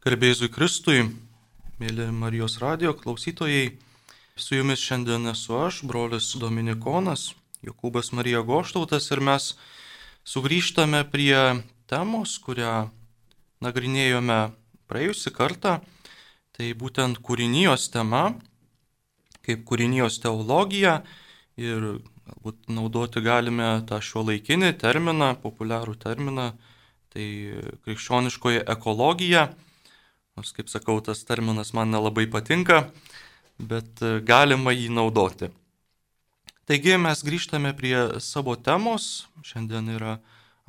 Garbėzui Kristui, mėly Marijos radio klausytojai, su jumis šiandien esu aš, brolis Dominikonas, Jokūbas Marija Goštautas ir mes sugrįžtame prie temos, kurią nagrinėjome praėjusi kartą, tai būtent kūrinijos tema, kaip kūrinijos teologija ir galbūt naudoti galime tą šio laikinį terminą, populiarų terminą, tai krikščioniškoji ekologija Nors, kaip sakau, tas terminas man nelabai patinka, bet e, galima jį naudoti. Taigi mes grįžtame prie savo temos. Šiandien yra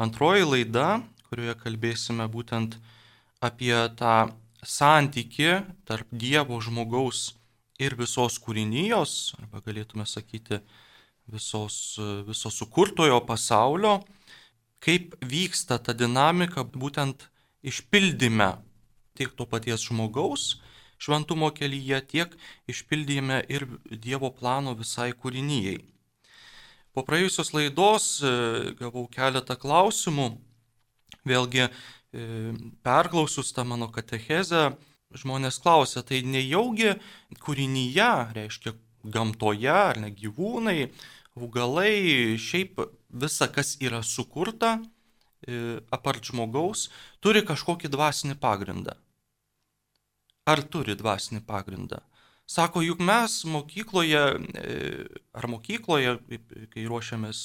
antroji laida, kurioje kalbėsime būtent apie tą santyki tarp Dievo žmogaus ir visos kūrinijos, arba galėtume sakyti visos, viso sukurtojo pasaulio, kaip vyksta ta dinamika būtent išpildyme tiek to paties žmogaus šventumo kelyje, tiek išpildėme ir Dievo plano visai kūrinyjei. Po praėjusios laidos e, gavau keletą klausimų, vėlgi e, perklausus tą mano katechezę, žmonės klausia, tai nejaugi kūrinyje, reiškia gamtoje, ar ne gyvūnai, augalai, šiaip visa, kas yra sukurta, E, apart žmogaus, turi kažkokį dvasinį pagrindą. Ar turi dvasinį pagrindą? Sako, juk mes mokykloje, e, ar mokykloje, kai ruošiamės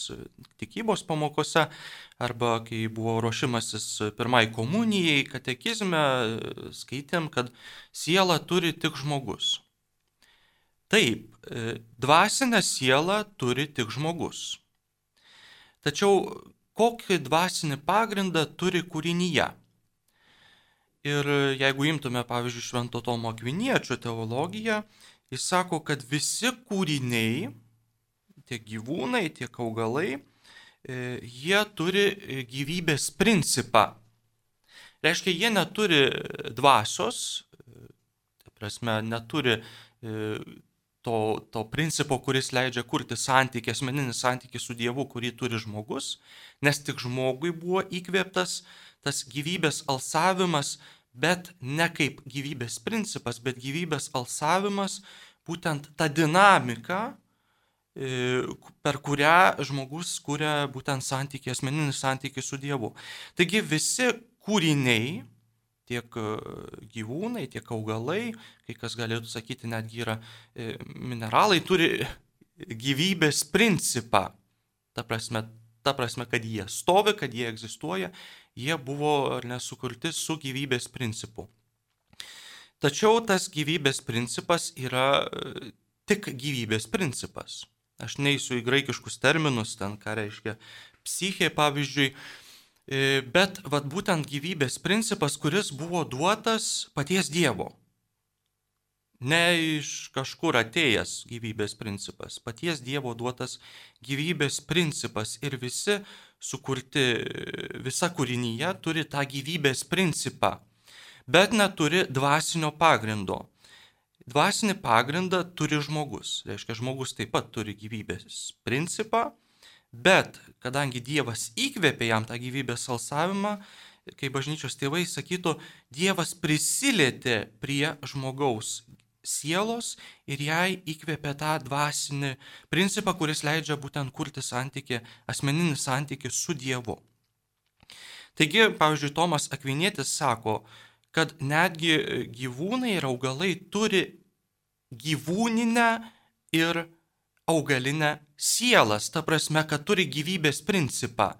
tikybos pamokose, arba kai buvo ruošimasis pirmai komunijai, katekizme, skaitėm, kad siela turi tik žmogus. Taip, e, dvasinę sielą turi tik žmogus. Tačiau kokį dvasinį pagrindą turi kūrinyje. Ir jeigu imtume, pavyzdžiui, Švento Tomo Akviniečio teologiją, jis sako, kad visi kūriniai, tiek gyvūnai, tiek augalai, e, jie turi gyvybės principą. Reiškia, jie neturi dvasios, e, prasme, neturi e, to, to principo, kuris leidžia kurti santykį, asmeninį santykį su Dievu, kurį turi žmogus, nes tik žmogui buvo įkvėptas tas gyvybės alsavimas, bet ne kaip gyvybės principas, bet gyvybės alsavimas, būtent ta dinamika, e, per kurią žmogus kuria būtent santykį, asmeninį santykį su Dievu. Taigi visi kūriniai, tiek e, gyvūnai, tiek augalai, kai kas galėtų sakyti, netgi yra e, mineralai, turi gyvybės principą. Ta prasme, ta prasme, kad jie stovi, kad jie egzistuoja, jie buvo nesukurti su gyvybės principu. Tačiau tas gyvybės principas yra e, tik gyvybės principas. Aš neįsiu į graikiškus terminus, ten ką reiškia psichė, pavyzdžiui, E, bet vat, būtent gyvybės principas, kuris buvo duotas paties Dievo. Ne iš kažkur atėjęs gyvybės principas, paties Dievo duotas gyvybės principas ir visi sukurti, visa kūrinyje turi tą gyvybės principą, bet neturi dvasinio pagrindo. Dvasinį pagrindą turi žmogus, reiškia žmogus taip pat turi gyvybės principą, Bet kadangi Dievas įkvėpė jam tą gyvybės alsavimą, kai bažnyčios tėvai sakytų, Dievas prisilietė prie žmogaus sielos ir jai įkvėpė tą dvasinį principą, kuris leidžia būtent kurti santyki, asmeninį santyki su Dievu. Taigi, pavyzdžiui, Tomas Akvinėtis sako, kad netgi gyvūnai ir augalai turi gyvūninę ir augalinę sielas, ta prasme, kad turi gyvybės principą.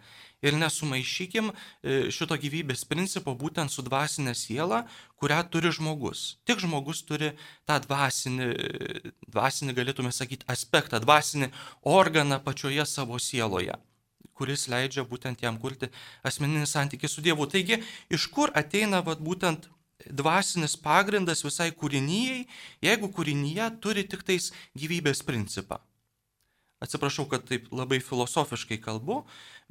Ir nesumaišykim e, šito gyvybės principo būtent su dvasinė siela, kurią turi žmogus. Tik žmogus turi tą dvasinį, dvasinį galėtume sakyti, aspektą, dvasinį organą pačioje savo sieloje kuris leidžia būtent jam kurti asmeninį santykį su Dievu. Taigi, iš kur ateina vat, būtent dvasinis pagrindas visai kūrinyjei, jeigu kūrinyje turi tik tais gyvybės principą. Atsiprašau, kad taip labai filosofiškai kalbu,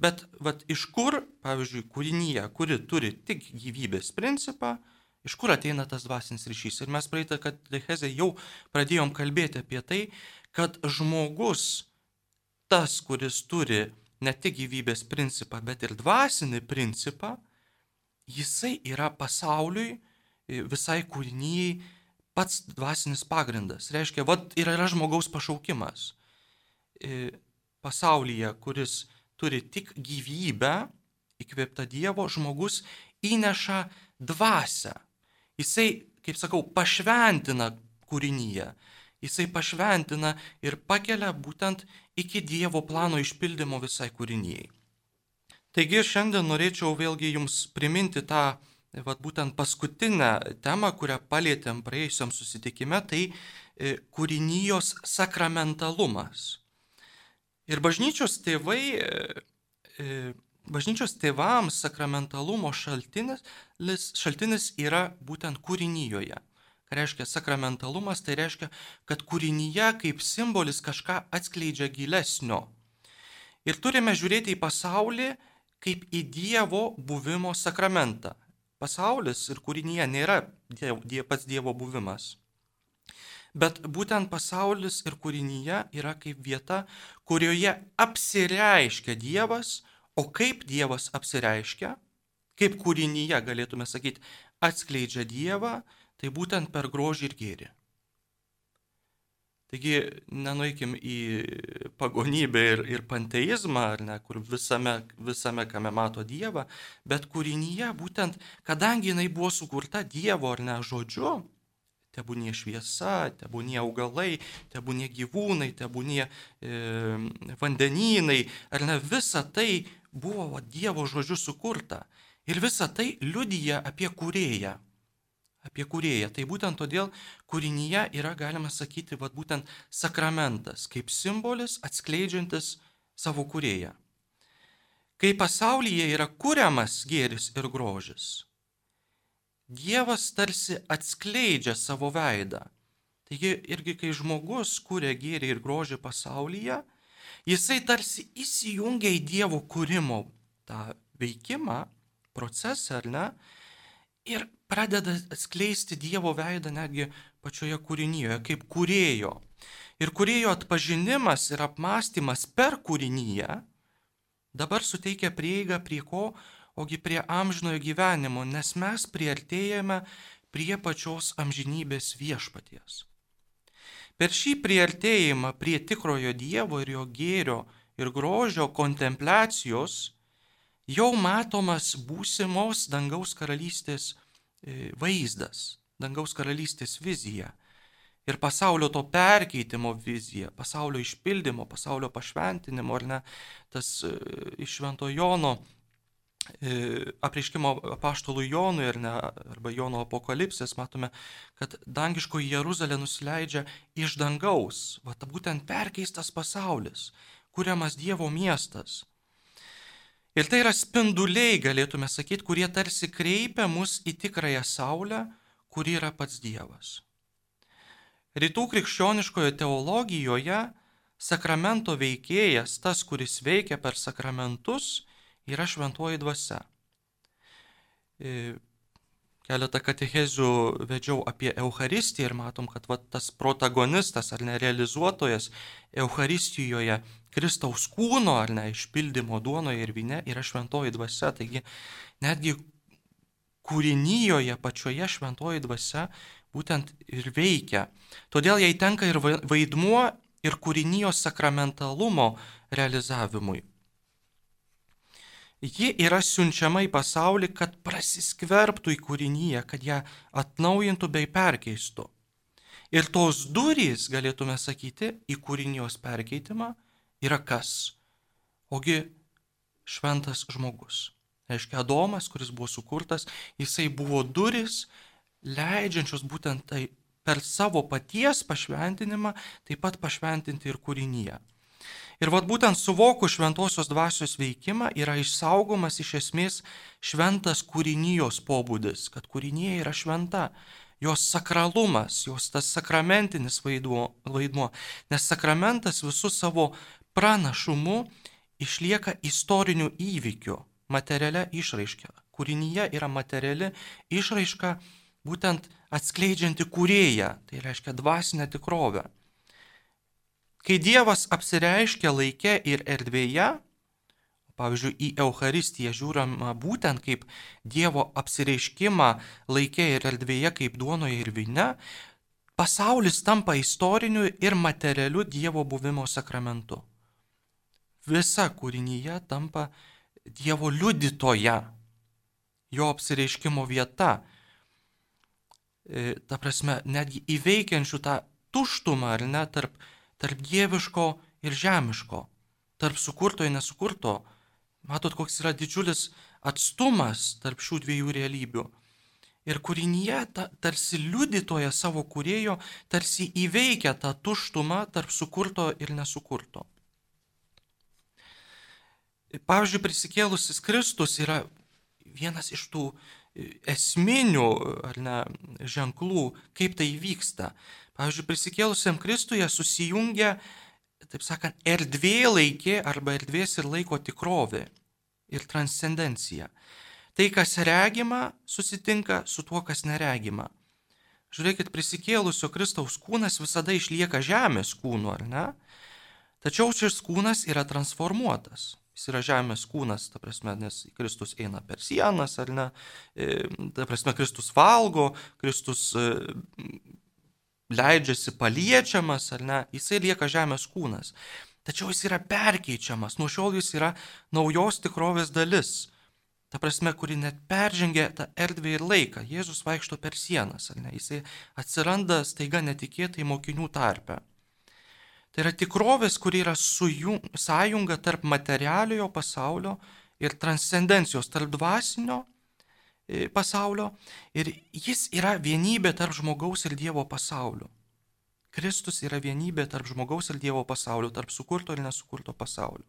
bet vat, iš kur, pavyzdžiui, kūrinyje, kuri turi tik gyvybės principą, iš kur ateina tas dvasinis ryšys. Ir mes praeitą katechezę jau pradėjom kalbėti apie tai, kad žmogus, tas, kuris turi ne tik gyvybės principą, bet ir dvasinį principą, jisai yra pasauliui visai kūrinyjei pats dvasinis pagrindas. Reiškia, vad ir yra žmogaus pašaukimas pasaulyje, kuris turi tik gyvybę, įkvėpta Dievo, žmogus įneša dvasę. Jisai, kaip sakau, pašventina kūrinyje. Jisai pašventina ir pakelia būtent iki Dievo plano išpildymo visai kūrinyjei. Taigi šiandien norėčiau vėlgi jums priminti tą, vat, būtent paskutinę temą, kurią palėtėm praėjusiam susitikime, tai e, kūrinijos sakramentalumas. Ir bažnyčios tėvai e, e, Bažnyčios tėvams sakramentalumo šaltinis, šaltinis yra būtent kūrinyjoje. Ką reiškia sakramentalumas, tai reiškia, kad kūrinyje kaip simbolis kažką atskleidžia gilesnio. Ir turime žiūrėti į pasaulį kaip į Dievo buvimo sakramentą. Pasaulis ir kūrinyje nėra diev, diev, pats Dievo buvimas. Bet būtent pasaulis ir kūrinyje yra kaip vieta, kurioje apsireiškia Dievas, O kaip Dievas apsireiškia, kaip kūrinyje galėtume sakyti, atskleidžia Dievą, tai būtent per grožį ir gėrį. Taigi nenuikim į pagonybę ir, ir panteizmą, ar ne, kur visame, visame, kame mato Dievą, bet kūrinyje būtent, kadangi jinai buvo sukurta Dievo ar ne žodžiu, tebūnie šviesa, tebūnie augalai, tebūnie gyvūnai, tebūnie e, vandenynai, ar ne visa tai buvo va, Dievo žodžiu sukurta. Ir visa tai liudyja apie kūrėją. Apie kūrėją. Tai būtent todėl kūrinyje yra, galima sakyti, va, būtent sakramentas, kaip simbolis atskleidžiantis savo kūrėją. Kai pasaulyje yra kuriamas gėris ir grožis, Dievas tarsi atskleidžia savo veidą. Taigi irgi kai žmogus kuria gėrį ir grožį pasaulyje, jisai tarsi įsijungia į Dievo kūrimo tą veikimą, procesą, ar ne, ir pradeda atskleisti Dievo veidą netgi pačioje kūrinyje, kaip kūrėjo. Ir kūrėjo atpažinimas ir apmąstymas per kūrinyje dabar suteikia prieigą prie ko, ogi prie amžinojo gyvenimo, nes mes priartėjame prie pačios amžinybės viešpaties. Per šį priartėjimą prie tikrojo Dievo ir jo gėrio ir grožio kontempliacijos jau matomas būsimos dangaus karalystės e, vaizdas, dangaus karalystės vizija ir pasaulio to perkeitimo vizija, pasaulio išpildymo, pasaulio pašventinimo, ar ne, tas e, iš Švento Jono E, apreiškimo apaštalų Jonui ar ne, arba Jono apokalipsės matome, kad dangiškoji Jeruzalė nusileidžia iš dangaus, va ta būtent perkeistas pasaulis, kuriamas Dievo miestas. Ir tai yra spinduliai, galėtume sakyti, kurie tarsi kreipia mus į tikrąją saulę, kuri yra pats Dievas. Rytų krikščioniškoje teologijoje sakramento veikėjas, tas, kuris veikia per sakramentus, yra šventoji dvasia. E, keletą katechezių vedžiau apie Euharistiją ir matom, kad va, tas protagonistas ar nerealizuotojas Euharistijoje Kristaus kūno ar ne išpildymo duonoje ir vyne yra šventoji dvasia. Taigi netgi kūrinyjoje pačioje šventoji dvasia būtent ir veikia. Todėl jai tenka ir vaidmuo ir kūrinijos sakramentalumo realizavimui. Ji yra siunčiama į pasaulį, kad prasiskverbtų į kūrinyje, kad ją atnaujintų bei perkeistų. Ir tos durys, galėtume sakyti, į kūrinijos perkeitimą yra kas? Ogi šventas žmogus. Reiškia, Adomas, kuris buvo sukurtas, jisai buvo duris, leidžiančios būtent tai per savo paties pašventinimą taip pat pašventinti ir kūrinyje. Ir vad būtent suvokus šventosios dvasios veikimą yra išsaugomas iš esmės šventas kūrinijos pobūdis, kad kūrinija yra šventa, jos sakralumas, jos tas sakramentinis vaidmuo, vaidmuo nes sakramentas visų savo pranašumu išlieka istoriniu įvykiu, materialia išraiška. Kūrinyje yra materiali išraiška būtent atskleidžianti kūrėją, tai reiškia dvasinę tikrovę. Kai Dievas apsireiškia laike ir erdvėje, pavyzdžiui, į Euharistiją žiūrima būtent kaip Dievo apsireiškimą laikė ir erdvėje, kaip duonoje ir vyne, pasaulis tampa istoriniu ir materialiu Dievo buvimo sakramentu. Visa kūrinyje tampa Dievo liudytoja, jo apsireiškimo vieta. E, ta prasme, netgi įveikiančių tą tuštumą, ar ne, tarp, tarp dieviško ir žemiško, tarp sukurto ir nesukurto. Matot, koks yra didžiulis atstumas tarp šių dviejų realybių. Ir kūrinyje ta, tarsi liudytoja savo kūrėjo, tarsi įveikia tą tuštumą tarp sukurto ir nesukurto. Pavyzdžiui, prisikėlusis Kristus yra vienas iš tų esminių ne, ženklų, kaip tai vyksta. Pavyzdžiui, prisikėlusiam Kristuje susijungia, taip sakant, erdvė laikė arba erdvės ir laiko tikrovė ir transcendencija. Tai, kas regima, susitinka su tuo, kas neregima. Žiūrėkit, prisikėlusio Kristaus kūnas visada išlieka žemės kūnu, ar ne? Tačiau šis kūnas yra transformuotas. Jis yra žemės kūnas, ta prasme, nes Kristus eina per sienas, ar ne, e, ta prasme, Kristus valgo, Kristus e, leidžiasi paliečiamas, ar ne, jisai lieka žemės kūnas. Tačiau jis yra perkeičiamas, nuo šiol jis yra naujos tikrovės dalis. Ta prasme, kuri net peržengia tą erdvę ir laiką. Jėzus vaikšto per sienas, ar ne? Jisai atsiranda staiga netikėtai mokinių tarpe. Tai yra tikrovės, kuri yra sujung, sąjunga tarp materialiojo pasaulio ir transcendencijos, tarp dvasinio e, pasaulio. Ir jis yra vienybė tarp žmogaus ir Dievo pasaulio. Kristus yra vienybė tarp žmogaus ir Dievo pasaulio, tarp sukurto ir nesukurto pasaulio.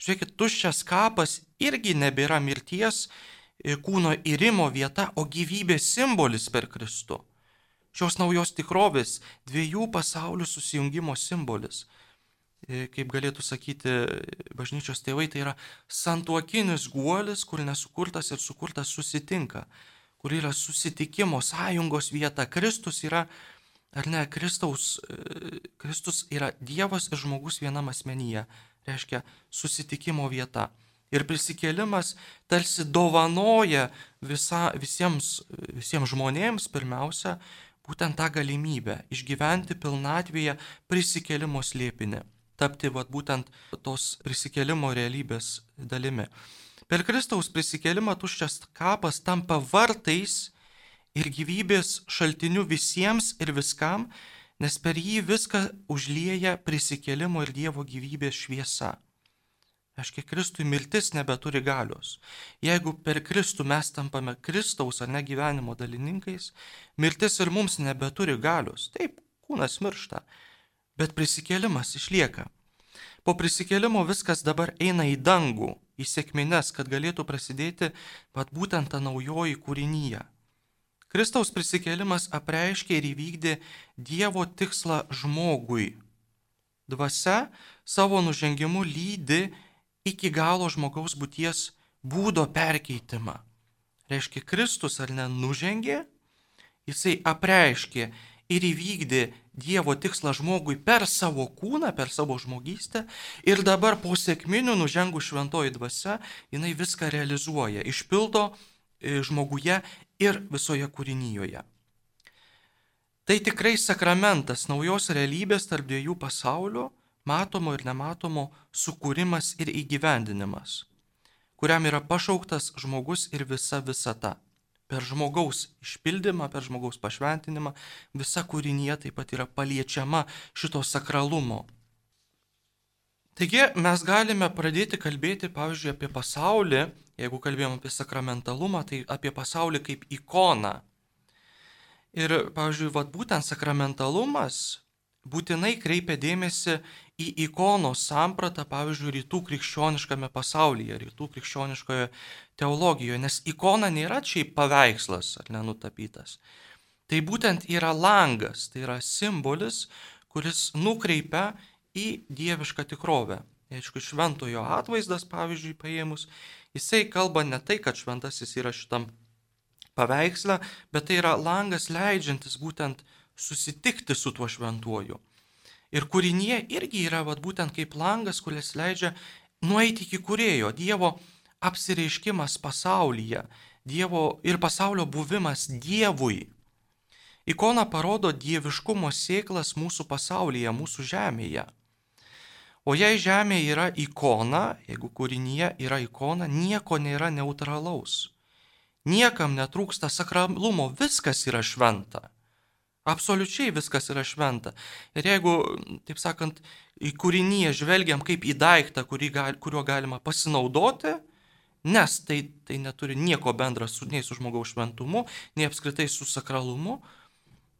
Žiūrėkit, tuščias kapas irgi nebėra mirties e, kūno įrimo vieta, o gyvybės simbolis per Kristų šios naujos tikrovės, dviejų pasaulių susijungimo simbolis. E, kaip galėtų sakyti bažnyčios tėvai, tai yra santuokinis guolis, kur nesukurtas ir sukurtas susitinka, kur yra susitikimo sąjungos vieta. Kristus yra, ar ne, Kristaus, e, Kristus yra Dievas ir žmogus vienam asmenyje, reiškia susitikimo vieta. Ir prisikėlimas tarsi dovanoja visa, visiems, visiems žmonėms pirmiausia būtent tą galimybę išgyventi pilnatvėje prisikėlimo slėpinį, tapti vat, būtent tos prisikėlimo realybės dalimi. Per Kristaus prisikėlimą tuščias kapas tampa vartais ir gyvybės šaltiniu visiems ir viskam, nes per jį viską užlieja prisikėlimo ir Dievo gyvybės šviesa. Aiškiai, Kristui mirtis nebeturi galios. Jeigu per Kristų mes tampame Kristaus ar ne gyvenimo dalininkais, mirtis ir mums nebeturi galios. Taip, kūnas miršta, bet prisikėlimas išlieka. Po prisikėlimo viskas dabar eina į dangų, į sėkmines, kad galėtų prasidėti pat būtent ta naujoji kūrinyje. Kristaus prisikėlimas apreiškė ir įvykdė Dievo tikslą žmogui. Dvasia savo nužengimu lydi iki galo žmogaus būties būdo perkeitimą. Reiškia, Kristus ar nenužengė, jisai apreiškė ir įvykdė Dievo tikslą žmogui per savo kūną, per savo žmogystę ir dabar po sėkminių nužengų šventoji dvasia, jinai viską realizuoja, išpildo e, žmoguje ir visoje kūrinyjoje. Tai tikrai sakramentas naujos realybės tarp dviejų pasaulių matomo ir nematomo sukūrimas ir įgyvendinimas, kuriam yra pašauktas žmogus ir visa visata. Per žmogaus išpildymą, per žmogaus pašventinimą visa kūrinė taip pat yra paliečiama šito sakralumo. Taigi mes galime pradėti kalbėti, pavyzdžiui, apie pasaulį, jeigu kalbėjom apie sakramentalumą, tai apie pasaulį kaip ikoną. Ir, pavyzdžiui, vat, būtent sakramentalumas būtinai kreipia dėmesį į ikonos sampratą, pavyzdžiui, rytų krikščioniškame pasaulyje, rytų krikščioniškoje teologijoje, nes ikona nėra šiaip paveikslas ar nenutapytas. Tai būtent yra langas, tai yra simbolis, kuris nukreipia į dievišką tikrovę. Aišku, šventojo atvaizdas, pavyzdžiui, paėmus, jisai kalba ne tai, kad šventasis yra šitam paveiksle, bet tai yra langas leidžiantis būtent susitikti su tuo šventuoju. Ir kūrinė irgi yra vat, būtent kaip langas, kuris leidžia nueiti iki kurėjo, Dievo apsireiškimas pasaulyje, Dievo ir pasaulio buvimas Dievui. Ikona parodo dieviškumo sėklas mūsų pasaulyje, mūsų žemėje. O jei žemė yra ikona, jeigu kūrinyje yra ikona, nieko nėra neutralaus. Niekam netrūksta sakralumo, viskas yra šventa. Absoliučiai viskas yra šventa. Ir jeigu, taip sakant, į kūrinyje žvelgiam kaip į daiktą, gal, kuriuo galima pasinaudoti, nes tai, tai neturi nieko bendra su, nei su žmogaus šventumu, nei apskritai su sakralumu,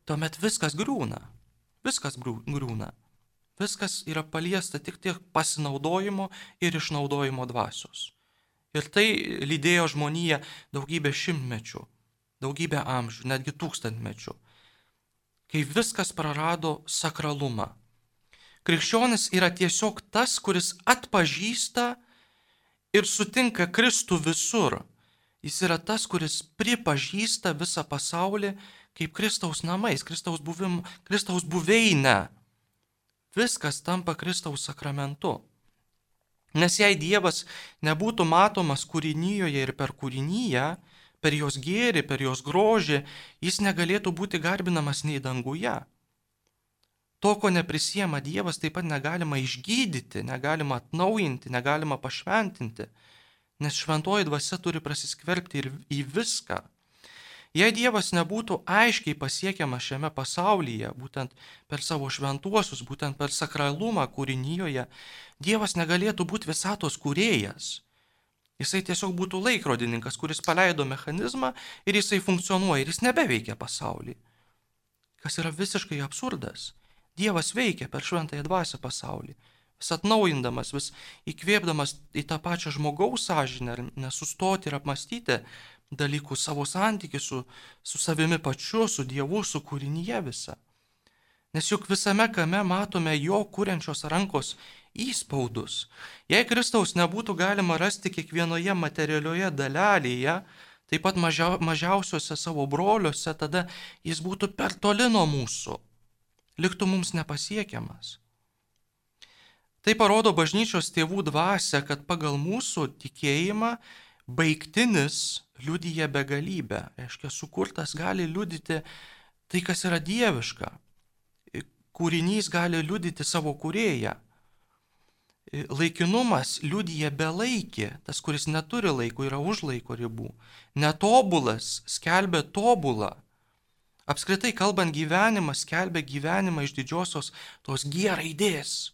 tuomet viskas grūna. Viskas grūna. Viskas yra paliesta tik tiek pasinaudojimo ir išnaudojimo dvasios. Ir tai lydėjo žmoniją daugybę šimtmečių, daugybę amžių, netgi tūkstantmečių, kai viskas prarado sakralumą. Krikščionis yra tiesiog tas, kuris atpažįsta ir sutinka Kristų visur. Jis yra tas, kuris pripažįsta visą pasaulį kaip Kristaus namais, Kristaus, buvim, Kristaus buveinę. Viskas tampa Kristaus sakramentu. Nes jei Dievas nebūtų matomas kūrinyje ir per kūrinyje, per jos gėrį, per jos grožį, jis negalėtų būti garbinamas nei danguje. To, ko neprisiema Dievas, taip pat negalima išgydyti, negalima atnaujinti, negalima pašventinti, nes šventoji dvasia turi prasiskverbti ir į viską. Jei Dievas nebūtų aiškiai pasiekiamas šiame pasaulyje, būtent per savo šventuosius, būtent per sakralumą kūrinyje, Dievas negalėtų būti visatos kūrėjas. Jisai tiesiog būtų laikrodininkas, kuris paleido mechanizmą ir jisai funkcionuoja ir jis nebeveikia pasaulį. Kas yra visiškai absurdas. Dievas veikia per šventąją dvasę pasaulį. Vis atnaujindamas, vis įkvėpdamas į tą pačią žmogaus sąžinę, nesustoti ir apmastyti, dalykų, savo santykių su, su savimi pačiu, su Dievu, su kūrinyje visa. Nes juk visame kame matome jo kūrenčios rankos įspaudus. Jei Kristaus nebūtų galima rasti kiekvienoje materialioje dalelėje, taip pat mažia, mažiausiuose savo broliuose, tada jis būtų per toli nuo mūsų, liktų mums nepasiekiamas. Tai parodo bažnyčios tėvų dvasia, kad pagal mūsų tikėjimą baigtinis liudyja begalybę. Reiškia, sukurtas gali liudyti tai, kas yra dieviška. Kūrinys gali liudyti savo kurėją. Laikinumas liudyja belaikį, tas, kuris neturi laiko, yra už laiko ribų. Netobulas skelbia tobulą. Apskritai kalbant, gyvenimas skelbia gyvenimą iš didžiosios tos gėraidės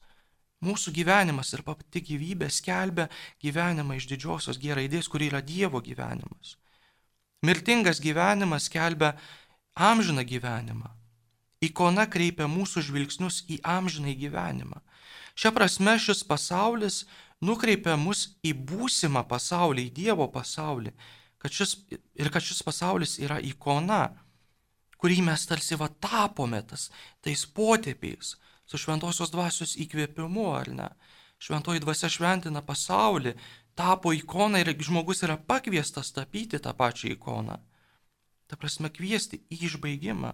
Mūsų gyvenimas ir pati gyvybė skelbia gyvenimą iš didžiosios gėraidės, kuri yra Dievo gyvenimas. Mirtingas gyvenimas skelbia amžiną gyvenimą. Ikona kreipia mūsų žvilgsnius į amžinai gyvenimą. Šia prasme šis pasaulis nukreipia mus į būsimą pasaulį, į Dievo pasaulį. Kad šis, ir kad šis pasaulis yra ikona, kurį mes tarsi va tapome tas, tais potėpiais, su šventosios dvasios įkvėpimu, ar ne? Šventoji dvasia šventina pasaulį, tapo ikona ir žmogus yra pakviestas tapyti tą pačią ikoną. Ta prasme, kviesti į išbaigimą.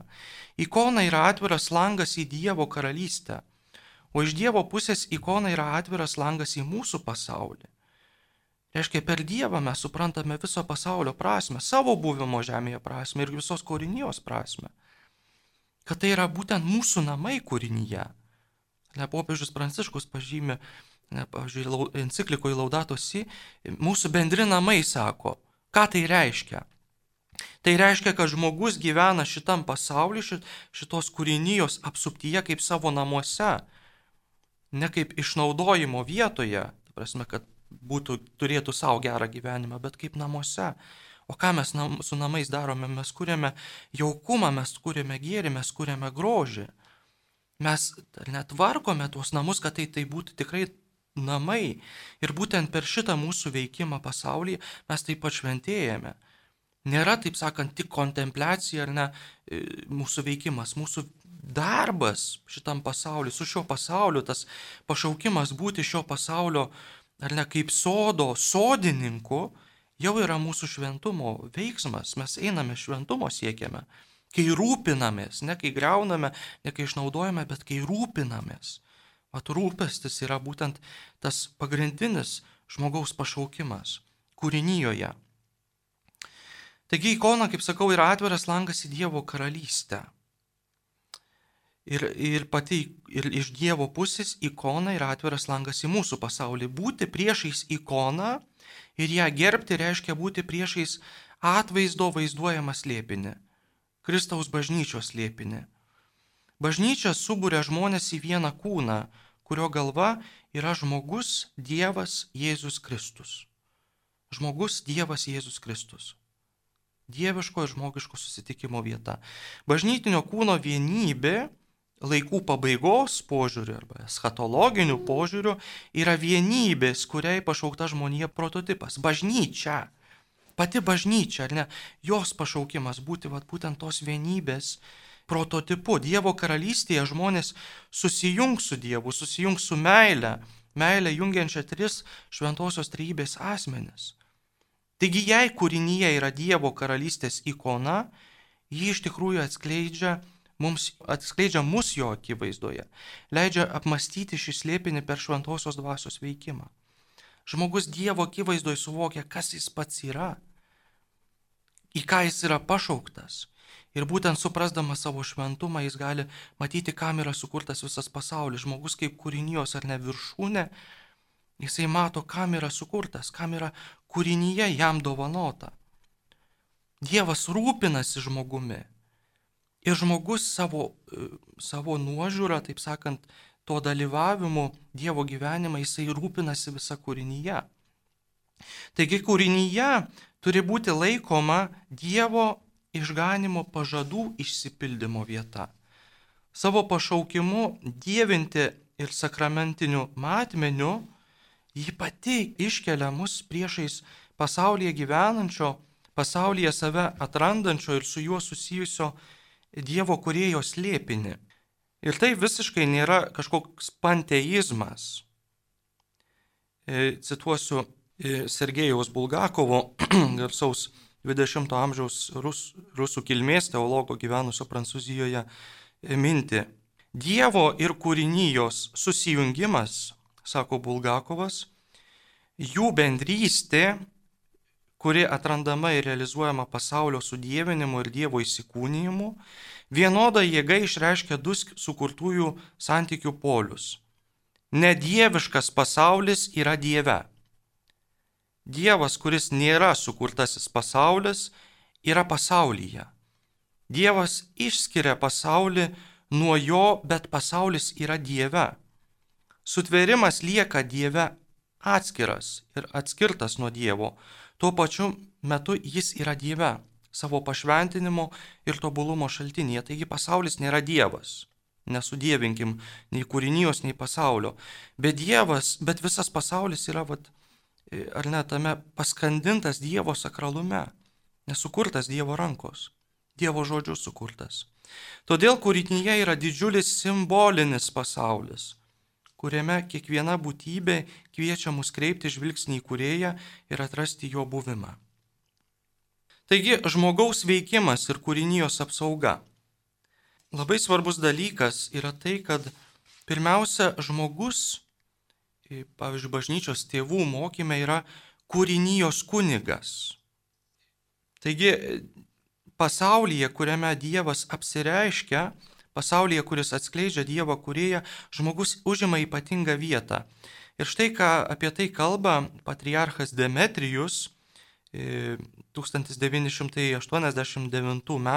Ikona yra atviras langas į Dievo karalystę, o iš Dievo pusės ikona yra atviras langas į mūsų pasaulį. Reiškia, per Dievą mes suprantame viso pasaulio prasme, savo buvimo žemėje prasme ir visos kūrinijos prasme. Kad tai yra būtent mūsų namai kūrinyje. Popiežius Pranciškus pažymė, ne, pavyzdžiui, enciklikoje Laudatosi, mūsų bendri namai sako, ką tai reiškia. Tai reiškia, kad žmogus gyvena šitam pasauliu, šitos kūrinijos apsuptyje kaip savo namuose, ne kaip išnaudojimo vietoje, ta prasme, kad būtų, turėtų savo gerą gyvenimą, bet kaip namuose. O ką mes nam, su namais darome? Mes kūrėme jaukumą, mes kūrėme gėrį, mes kūrėme grožį. Mes net varkome tuos namus, kad tai, tai būtų tikrai namai. Ir būtent per šitą mūsų veikimą pasaulyje mes taip pat šventėjame. Nėra, taip sakant, tik kontempliacija ar ne e, mūsų veikimas, mūsų darbas šitam pasauliu, su šio pasauliu, tas pašaukimas būti šio pasaulio, ar ne kaip sodo, sodininku, jau yra mūsų šventumo veiksmas, mes einame šventumo siekiame. Kai rūpinamės, ne kai greuname, ne kai išnaudojame, bet kai rūpinamės. Mat rūpestis yra būtent tas pagrindinis žmogaus pašaukimas kūrinyjoje. Taigi ikona, kaip sakau, yra atviras langas į Dievo karalystę. Ir, ir pati ir iš Dievo pusės ikona yra atviras langas į mūsų pasaulį. Būti priešais ikoną ir ją gerbti reiškia būti priešais atvaizdo vaizduojamą slėpinį. Kristaus bažnyčios slėpinį. Bažnyčia subūrė žmonės į vieną kūną, kurio galva yra žmogus Dievas Jėzus Kristus. Žmogus Dievas Jėzus Kristus dieviško ir žmogiško susitikimo vieta. Bažnytinio kūno vienybė laikų pabaigos požiūriu arba eschatologiniu požiūriu yra vienybės, kuriai pašaukta žmonija prototipas. Bažnyčia. Pati bažnyčia, ar ne? Jos pašaukimas būti vat, būtent tos vienybės prototipu. Dievo karalystėje žmonės susijungs su Dievu, susijungs su meile. Meilė jungiančia tris šventosios trybės asmenis. Taigi jei kūrinyje yra Dievo karalystės ikona, ji iš tikrųjų atskleidžia mums atskleidžia mus jo akivaizdoje, leidžia apmastyti šį slėpinį per šventosios dvasios veikimą. Žmogus Dievo akivaizdoje suvokia, kas jis pats yra, į ką jis yra pašauktas. Ir būtent suprasdamas savo šventumą jis gali matyti, kam yra sukurtas visas pasaulis. Žmogus kaip kūrinijos ar ne viršūnė, Jisai mato, kam yra sukurtas, kam yra kūrinyje jam dovanota. Dievas rūpinasi žmogumi. Ir žmogus savo, e, savo nuožiūrą, taip sakant, to dalyvavimu Dievo gyvenimą, jisai rūpinasi visą kūrinyje. Taigi kūrinyje turi būti laikoma Dievo išganimo pažadų išsipildymo vieta. Savo pašaukimu dievinti ir sakramentiniu matmeniu Ji pati iškelia mus priešais pasaulyje gyvenančio, pasaulyje save atrandančio ir su juo susijusio Dievo kurėjo slėpinį. Ir tai visiškai nėra kažkoks panteizmas. E, cituosiu e, Sergejaus Bulgakovo, garsaus 20-ojo amžiaus rus, rusų kilmės teologo gyvenusio Prancūzijoje e, mintį. Dievo ir kūrinijos susijungimas sako Bulgakovas, jų bendrystė, kuri atrandama ir realizuojama pasaulio sudėvinimu ir Dievo įsikūnijimu, vienoda jėga išreiškia du sukurtųjų santykių polius. Nedieviškas pasaulis yra Dieve. Dievas, kuris nėra sukurtasis pasaulis, yra pasaulyje. Dievas išskiria pasaulį nuo jo, bet pasaulis yra Dieve sutvėrimas lieka Dieve atskiras ir atskirtas nuo Dievo. Tuo pačiu metu jis yra Dieve, savo pašventinimo ir tobulumo šaltinėje. Taigi pasaulis nėra Dievas. Nesudėvinkim nei kūrinijos, nei pasaulio. Bet Dievas, bet visas pasaulis yra, vat, ar ne, tame paskandintas Dievo sakralume. Nesukurtas Dievo rankos. Dievo žodžių sukurtas. Todėl kūrinyje yra didžiulis simbolinis pasaulis kuriame kiekviena būtybė kviečia mus kreipti žvilgsnį į kurėją ir atrasti jo buvimą. Taigi žmogaus veikimas ir kūrinijos apsauga. Labai svarbus dalykas yra tai, kad pirmiausia žmogus, pavyzdžiui, bažnyčios tėvų mokymė yra kūrinijos kunigas. Taigi pasaulyje, kuriame Dievas apsireiškia, pasaulyje, kuris atskleidžia Dievo kurėją, žmogus užima ypatingą vietą. Ir štai ką apie tai kalba patriarchas Demetrijus 1989 m.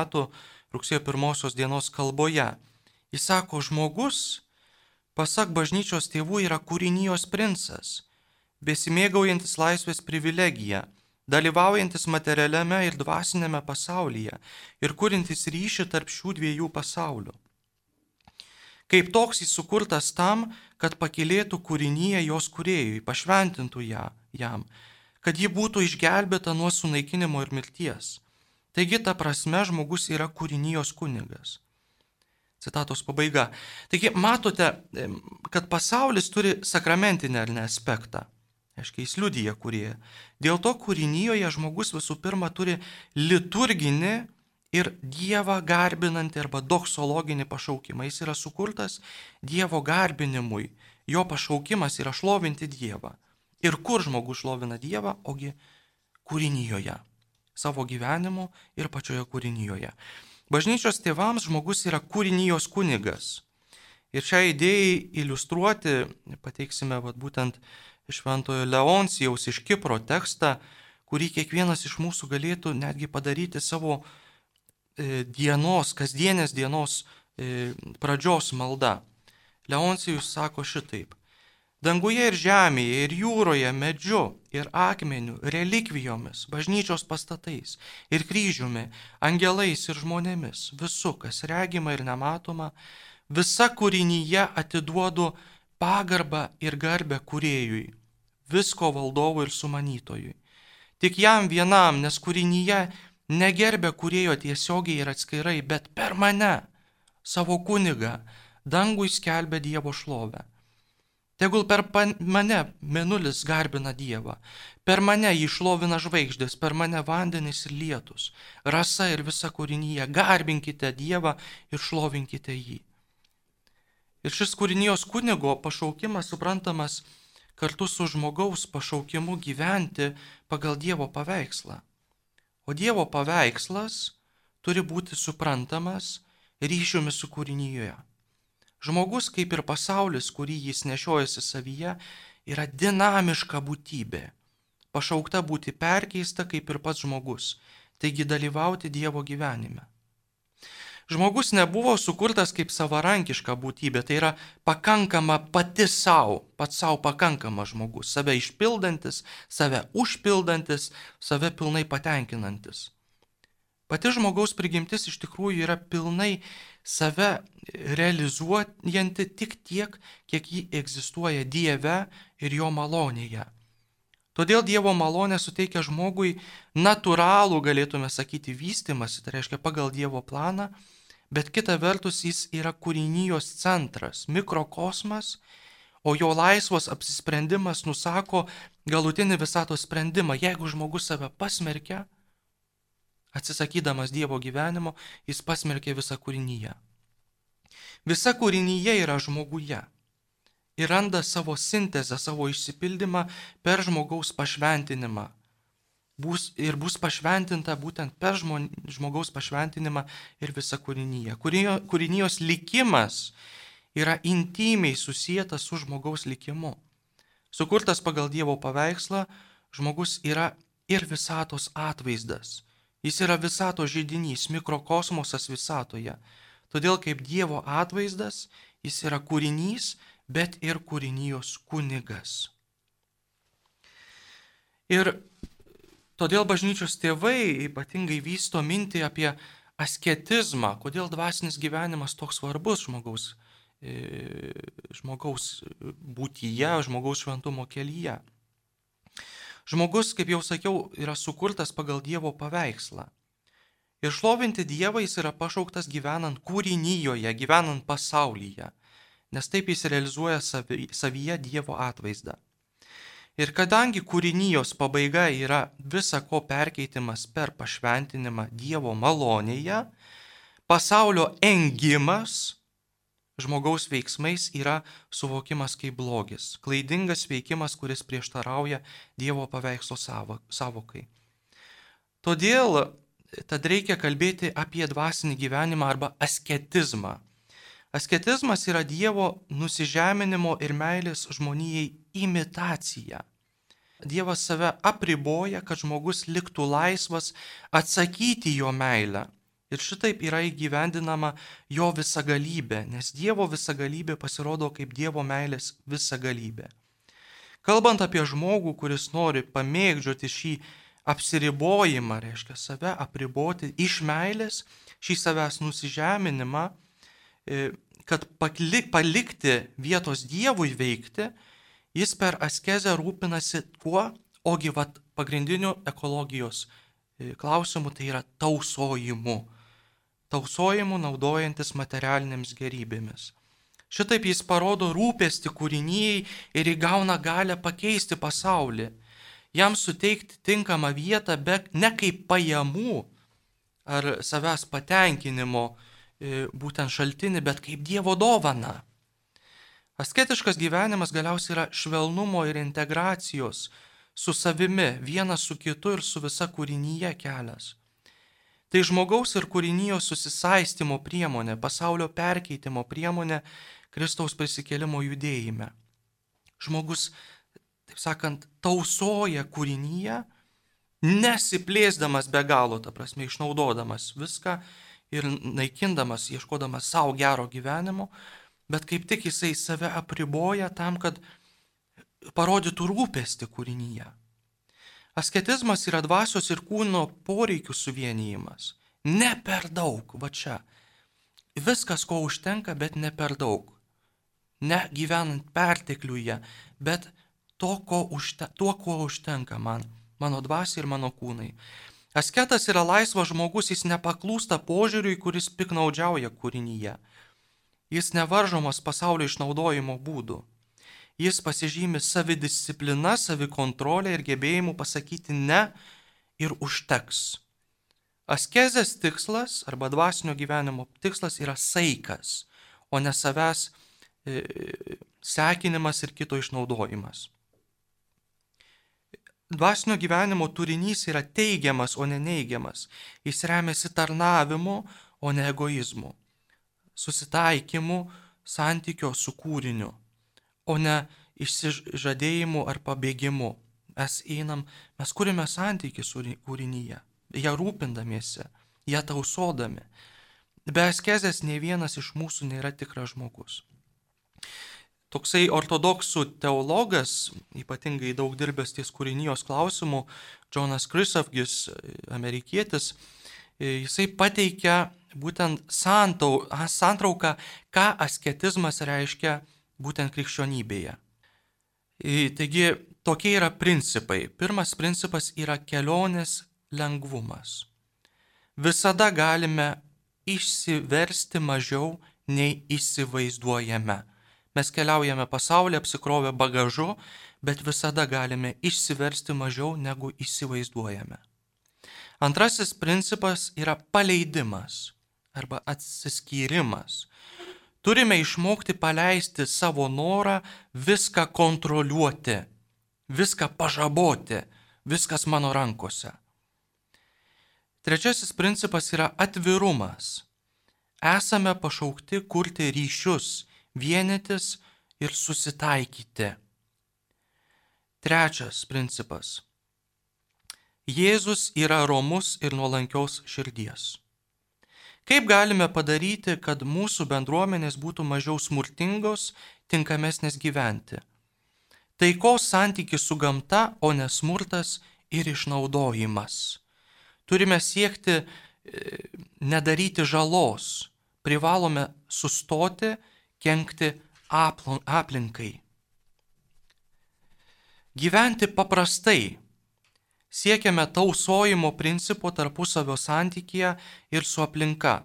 rugsėjo 1 dienos kalboje. Jis sako, žmogus, pasak bažnyčios tėvų, yra kūrinijos princas, besimėgaujantis laisvės privilegiją, dalyvaujantis materialiame ir dvasinėme pasaulyje ir kurintis ryšį tarp šių dviejų pasaulių. Kaip toks jis sukurtas tam, kad pakilėtų kūrinyje jos kuriejui, pašventintų ją jam, kad ji būtų išgelbėta nuo sunaikinimo ir mirties. Taigi ta prasme žmogus yra kūrinijos kunigas. Citatos pabaiga. Taigi matote, kad pasaulis turi sakramentinę ar ne aspektą. Aiškiai, jis liudyja kurie. Dėl to kūrinyjoje žmogus visų pirma turi liturginį ir Dievą garbinantį arba doksologinį pašaukimą. Jis yra sukurtas Dievo garbinimui. Jo pašaukimas yra šlovinti Dievą. Ir kur žmogus šlovina Dievą, ogi kūrinyjoje. Savo gyvenimu ir pačioje kūrinyjoje. Bažnyčios tėvams žmogus yra kūrinijos kunigas. Ir šią idėją iliustruoti pateiksime vat, būtent šventojo Leoncijaus iš Kipro tekstą, kurį kiekvienas iš mūsų galėtų netgi padaryti savo dienos, kasdienės dienos e, pradžios malda. Leoncijus sako šitaip. Danguje ir žemėje, ir jūroje, medžiu, ir akmeniu, relikvijomis, bažnyčios pastatais, ir kryžiumi, angelais ir žmonėmis, visu, kas regima ir nematoma, visa kūrinyje atiduodu pagarbą ir garbę kuriejui, visko valdovui ir sumanytojui. Tik jam vienam, nes kūrinyje negerbė kurėjo tiesiogiai ir atskirai, bet per mane, savo kunigą, dangui skelbė Dievo šlovę. Tegul per mane menulis garbina Dievą, per mane jį šlovina žvaigždės, per mane vandenys ir lietus, rasa ir visa kūrinyje, garbinkite Dievą ir šlovinkite jį. Ir šis kūrinijos kunigo pašaukimas suprantamas kartu su žmogaus pašaukimu gyventi pagal Dievo paveikslą. O Dievo paveikslas turi būti suprantamas ryšiumi su kūrinyje. Žmogus, kaip ir pasaulis, kurį jis nešiojasi savyje, yra dinamiška būtybė, pašaukta būti perkeista kaip ir pats žmogus, taigi dalyvauti Dievo gyvenime. Žmogus nebuvo sukurtas kaip savarankiška būtybė, tai yra pakankama pati savo, pats savo pakankama žmogus, save išpildantis, save užpildantis, save pilnai patenkinantis. Pati žmogaus prigimtis iš tikrųjų yra pilnai save realizuojanti tik tiek, kiek ji egzistuoja Dieve ir jo malonėje. Todėl Dievo malonė suteikia žmogui natūralų, galėtume sakyti, vystimąsi, tai reiškia pagal Dievo planą, bet kita vertus jis yra kūrinijos centras, mikrokosmas, o jo laisvas apsisprendimas nusako galutinį visatos sprendimą. Jeigu žmogus save pasmerkia, atsisakydamas Dievo gyvenimo, jis pasmerkia visą kūrinyje. Visa kūrinyje yra žmoguje ir randa savo sintezę, savo išsipildymą per žmogaus pašventinimą, bus, ir bus pašventinta būtent per žmogaus pašventinimą ir visą kūrinyje. Kūrinio, kūrinijos likimas yra intimiai susijęs su žmogaus likimu. Sukurtas pagal Dievo paveikslą, žmogus yra ir visatos atvaizdas. Jis yra visato žydinys, mikrokosmosas visatoje. Todėl kaip Dievo atvaizdas, jis yra kūrinys, bet ir kūrinijos kunigas. Ir Todėl bažnyčios tėvai ypatingai vysto mintį apie asketizmą, kodėl dvasinis gyvenimas toks svarbus žmogaus, e, žmogaus būtyje, žmogaus šventumo kelyje. Žmogus, kaip jau sakiau, yra sukurtas pagal Dievo paveikslą. Ir šlovinti Dievą jis yra pašauktas gyvenant kūrinyjoje, gyvenant pasaulyje, nes taip jis realizuoja savyje Dievo atvaizdą. Ir kadangi kūrinijos pabaiga yra visa ko perkeitimas per pašventinimą Dievo malonėje, pasaulio engimas žmogaus veiksmais yra suvokimas kaip blogis, klaidingas veikimas, kuris prieštarauja Dievo paveikslo savokai. Todėl tad reikia kalbėti apie dvasinį gyvenimą arba asketizmą. Asketizmas yra Dievo nusižeminimo ir meilės žmonijai imitacija. Dievas save apriboja, kad žmogus liktų laisvas atsakyti jo meilę. Ir šitaip yra įgyvendinama jo visagalybė, nes Dievo visagalybė pasirodo kaip Dievo meilės visagalybė. Kalbant apie žmogų, kuris nori pamėgdžioti šį apsiribojimą, reiškia save apriboti iš meilės, šį savęs nusižeminimą, kad palikti vietos Dievui veikti, Jis per askezę rūpinasi kuo, ogi vat pagrindiniu ekologijos e, klausimu tai yra tausojimu. Tausojimu naudojantis materialinėms gerybėmis. Šitaip jis parodo rūpesti kūrinyjei ir įgauna galę pakeisti pasaulį, jam suteikti tinkamą vietą, bet ne kaip pajamų ar savęs patenkinimo e, būtent šaltinį, bet kaip Dievo dovana. Asketiškas gyvenimas galiausiai yra švelnumo ir integracijos su savimi, vienas su kitu ir su visa kūrinyje kelias. Tai žmogaus ir kūrinijos susisaistimo priemonė, pasaulio perkeitimo priemonė Kristaus prisikėlimo judėjime. Žmogus, taip sakant, tausoja kūrinyje, nesiplėsdamas be galo, ta prasme, išnaudodamas viską ir naikindamas, ieškodamas savo gero gyvenimo, bet kaip tik jisai save apriboja tam, kad parodytų rūpestį kūrinyje. Asketizmas yra dvasios ir kūno poreikių suvienijimas. Ne per daug, va čia. Viskas, ko užtenka, bet ne per daug. Ne gyvenant pertekliuje, bet to, ko užte, tuo, ko užtenka man, mano dvasia ir mano kūnai. Asketas yra laisvas žmogus, jis nepaklūsta požiūriui, kuris piknaudžiauja kūrinyje. Jis nevaržomas pasaulio išnaudojimo būdų. Jis pasižymi savidisciplina, savikontrolė ir gebėjimu pasakyti ne ir užteks. Askezės tikslas arba dvasinio gyvenimo tikslas yra saikas, o ne savęs e, sekinimas ir kito išnaudojimas. Dvasinio gyvenimo turinys yra teigiamas, o ne neigiamas. Jis remiasi tarnavimu, o ne egoizmu susitaikymu santykio su kūriniu, o ne išsižadėjimu ar pabėgimu. Mes einam, mes kūrime santykį su kūrinyje, ją rūpindamiesi, ją tausodami. Be askezės ne vienas iš mūsų nėra tikras žmogus. Toksai ortodoksų teologas, ypatingai daug dirbęs ties kūrinijos klausimų, Jonas Krisavgis, amerikietis, jisai pateikia būtent santau, santrauką, ką asketizmas reiškia būtent krikščionybėje. Taigi tokie yra principai. Pirmas principas yra kelionės lengvumas. Visada galime išsiversti mažiau nei įsivaizduojame. Mes keliaujame pasaulyje apsikrovę bagažu, bet visada galime išsiversti mažiau negu įsivaizduojame. Antrasis principas yra paleidimas arba atsiskyrimas. Turime išmokti paleisti savo norą viską kontroliuoti, viską pažaboti, viskas mano rankose. Trečiasis principas yra atvirumas. Esame pašaukti kurti ryšius, vienytis ir susitaikyti. Trečias principas. Jėzus yra romus ir nuolankios širdies. Kaip galime padaryti, kad mūsų bendruomenės būtų mažiau smurtingos, tinkamesnės gyventi? Taikos santykis su gamta, o ne smurtas ir išnaudojimas. Turime siekti e, nedaryti žalos, privalome sustoti, kenkti aplinkai. Gyventi paprastai, siekiame tausojimo principo tarpusavio santykėje ir su aplinka,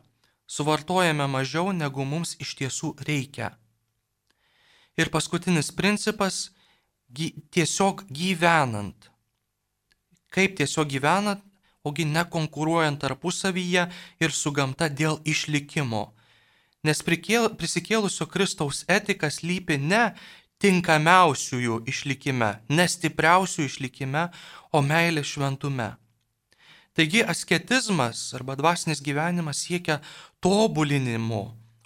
suvartojame mažiau negu mums iš tiesų reikia. Ir paskutinis principas - tiesiog gyvenant. Kaip tiesiog gyvenant, ogi nekonkuruojant tarpusavyje ir su gamta dėl išlikimo. Nes prisikėlusio Kristaus etikas lypi ne tinkamiausiųjų išlikime, nestipriausių išlikime, o meilė šventume. Taigi asketizmas arba dvasinis gyvenimas siekia tobulinimo,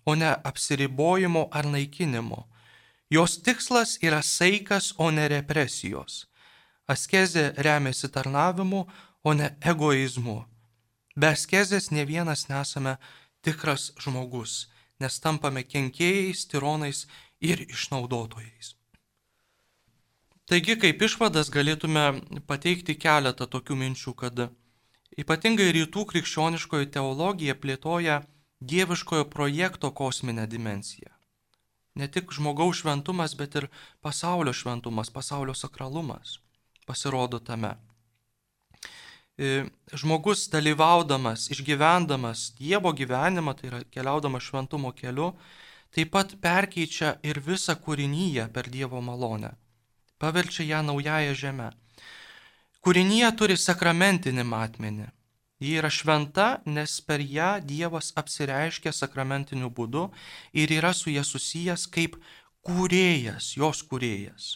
o ne apsiribojimo ar naikinimo. Jos tikslas yra saikas, o ne represijos. Askezė remiasi tarnavimu, o ne egoizmu. Be askezės ne vienas nesame tikras žmogus, nes tampame kenkėjais, tironais ir išnaudotojais. Taigi, kaip išvadas galėtume pateikti keletą tokių minčių, kad ypatingai rytų krikščioniškoji teologija plėtoja dieviškojo projekto kosminę dimenciją. Ne tik žmogaus šventumas, bet ir pasaulio šventumas, pasaulio sakralumas pasirodo tame. E, žmogus dalyvaudamas, išgyvendamas Dievo gyvenimą, tai yra keliaudamas šventumo keliu, taip pat perkeičia ir visą kūrinyje per Dievo malonę. Paverčia ją naująją žemę. Kūrinyje turi sakramentinį matmenį. Ji yra šventa, nes per ją Dievas apsireiškia sakramentiniu būdu ir yra su ją susijęs kaip kūrėjas, jos kūrėjas.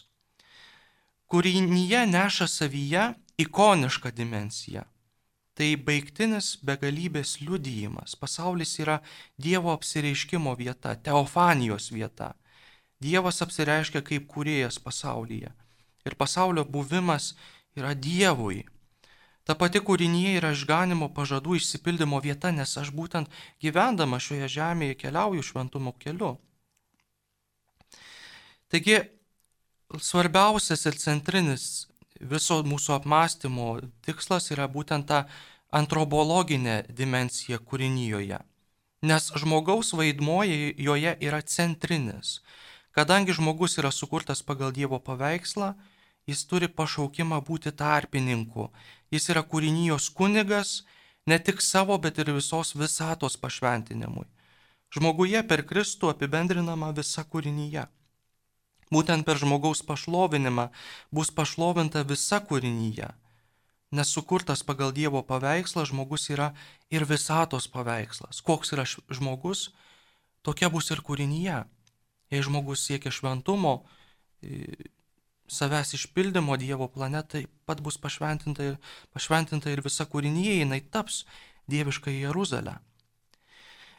Kūrinyje neša savyje ikonišką dimensiją. Tai baigtinis begalybės liudijimas. Pasaulis yra Dievo apsireiškimo vieta, teofanijos vieta. Dievas apsireiškia kaip kūrėjas pasaulyje. Ir pasaulio buvimas yra Dievui. Ta pati kūrinyje yra išganimo pažadų išsipildymo vieta, nes aš būtent gyvendama šioje žemėje keliauju šventumo keliu. Taigi, svarbiausias ir centrinis viso mūsų apmąstymo tikslas yra būtent ta antropologinė dimensija kūrinyjoje. Nes žmogaus vaidmuo joje yra centrinis. Kadangi žmogus yra sukurtas pagal Dievo paveikslą, jis turi pašaukimą būti tarpininku. Jis yra kūrinijos kunigas ne tik savo, bet ir visos visatos pašventinimui. Žmoguje per Kristų apibendrinama visa kūrinyje. Būtent per žmogaus pašlovinimą bus pašlovinta visa kūrinyje. Nes sukurtas pagal Dievo paveikslą žmogus yra ir visatos paveikslas. Koks yra žmogus, tokia bus ir kūrinyje. Jei žmogus siekia šventumo, savęs išpildymo Dievo planetai, pat bus pašventinta ir, pašventinta ir visa kūrinyje, jinai taps dievišką Jeruzalę.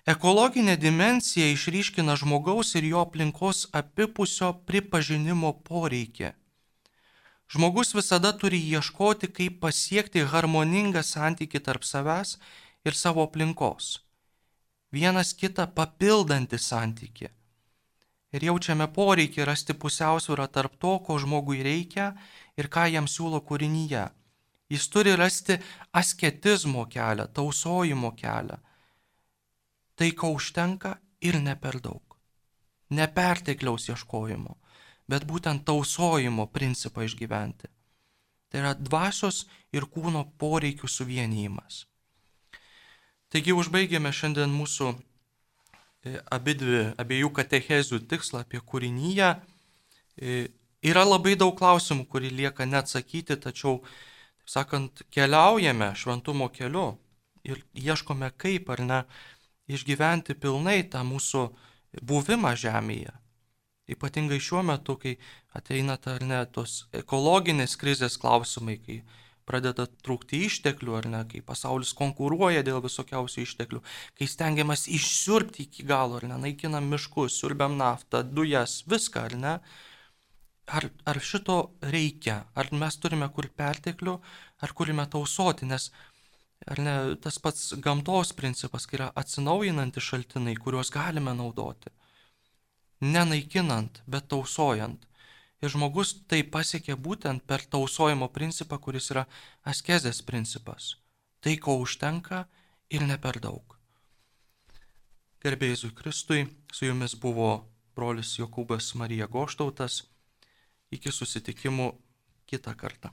Ekologinė dimensija išryškina žmogaus ir jo aplinkos apipusio pripažinimo poreikį. Žmogus visada turi ieškoti, kaip pasiekti harmoningą santyki tarp savęs ir savo aplinkos. Vienas kitą papildantį santyki. Ir jaučiame poreikį rasti pusiausvyrą tarp to, ko žmogui reikia ir ką jam siūlo kūrinyje. Jis turi rasti asketizmo kelią, tausojimo kelią tai, ko užtenka ir ne per daug. Nepertekliaus ieškojimo, bet būtent tausojimo principą išgyventi. Tai yra dvasios ir kūno poreikių suvienijimas. Taigi užbaigėme šiandien mūsų e, abidvi, abiejų katechezių tikslą apie kūrinyje. Yra labai daug klausimų, kurį lieka neatsakyti, tačiau, taip sakant, keliaujame šventumo keliu ir ieškome kaip ar ne išgyventi pilnai tą mūsų buvimą žemėje. Ypatingai šiuo metu, kai ateina ar ne tos ekologinės krizės klausimai, kai pradeda trūkti išteklių, ar ne, kai pasaulis konkuruoja dėl visokiausių išteklių, kai stengiamas išsiurbti iki galo, ar ne, naikinam miškus, siurbiam naftą, dujas, viską, ar ne. Ar, ar šito reikia, ar mes turime kur perteklių, ar turime tausoti, nes Ar ne tas pats gamtos principas, kai yra atsinaujinantys šaltinai, kuriuos galime naudoti. Nenaikinant, bet tausojant. Ir žmogus tai pasiekė būtent per tausojimo principą, kuris yra askezės principas. Tai, ko užtenka ir ne per daug. Gerbėjai Kristui, su jumis buvo brolis Jokūbas Marija Goštautas. Iki susitikimų kitą kartą.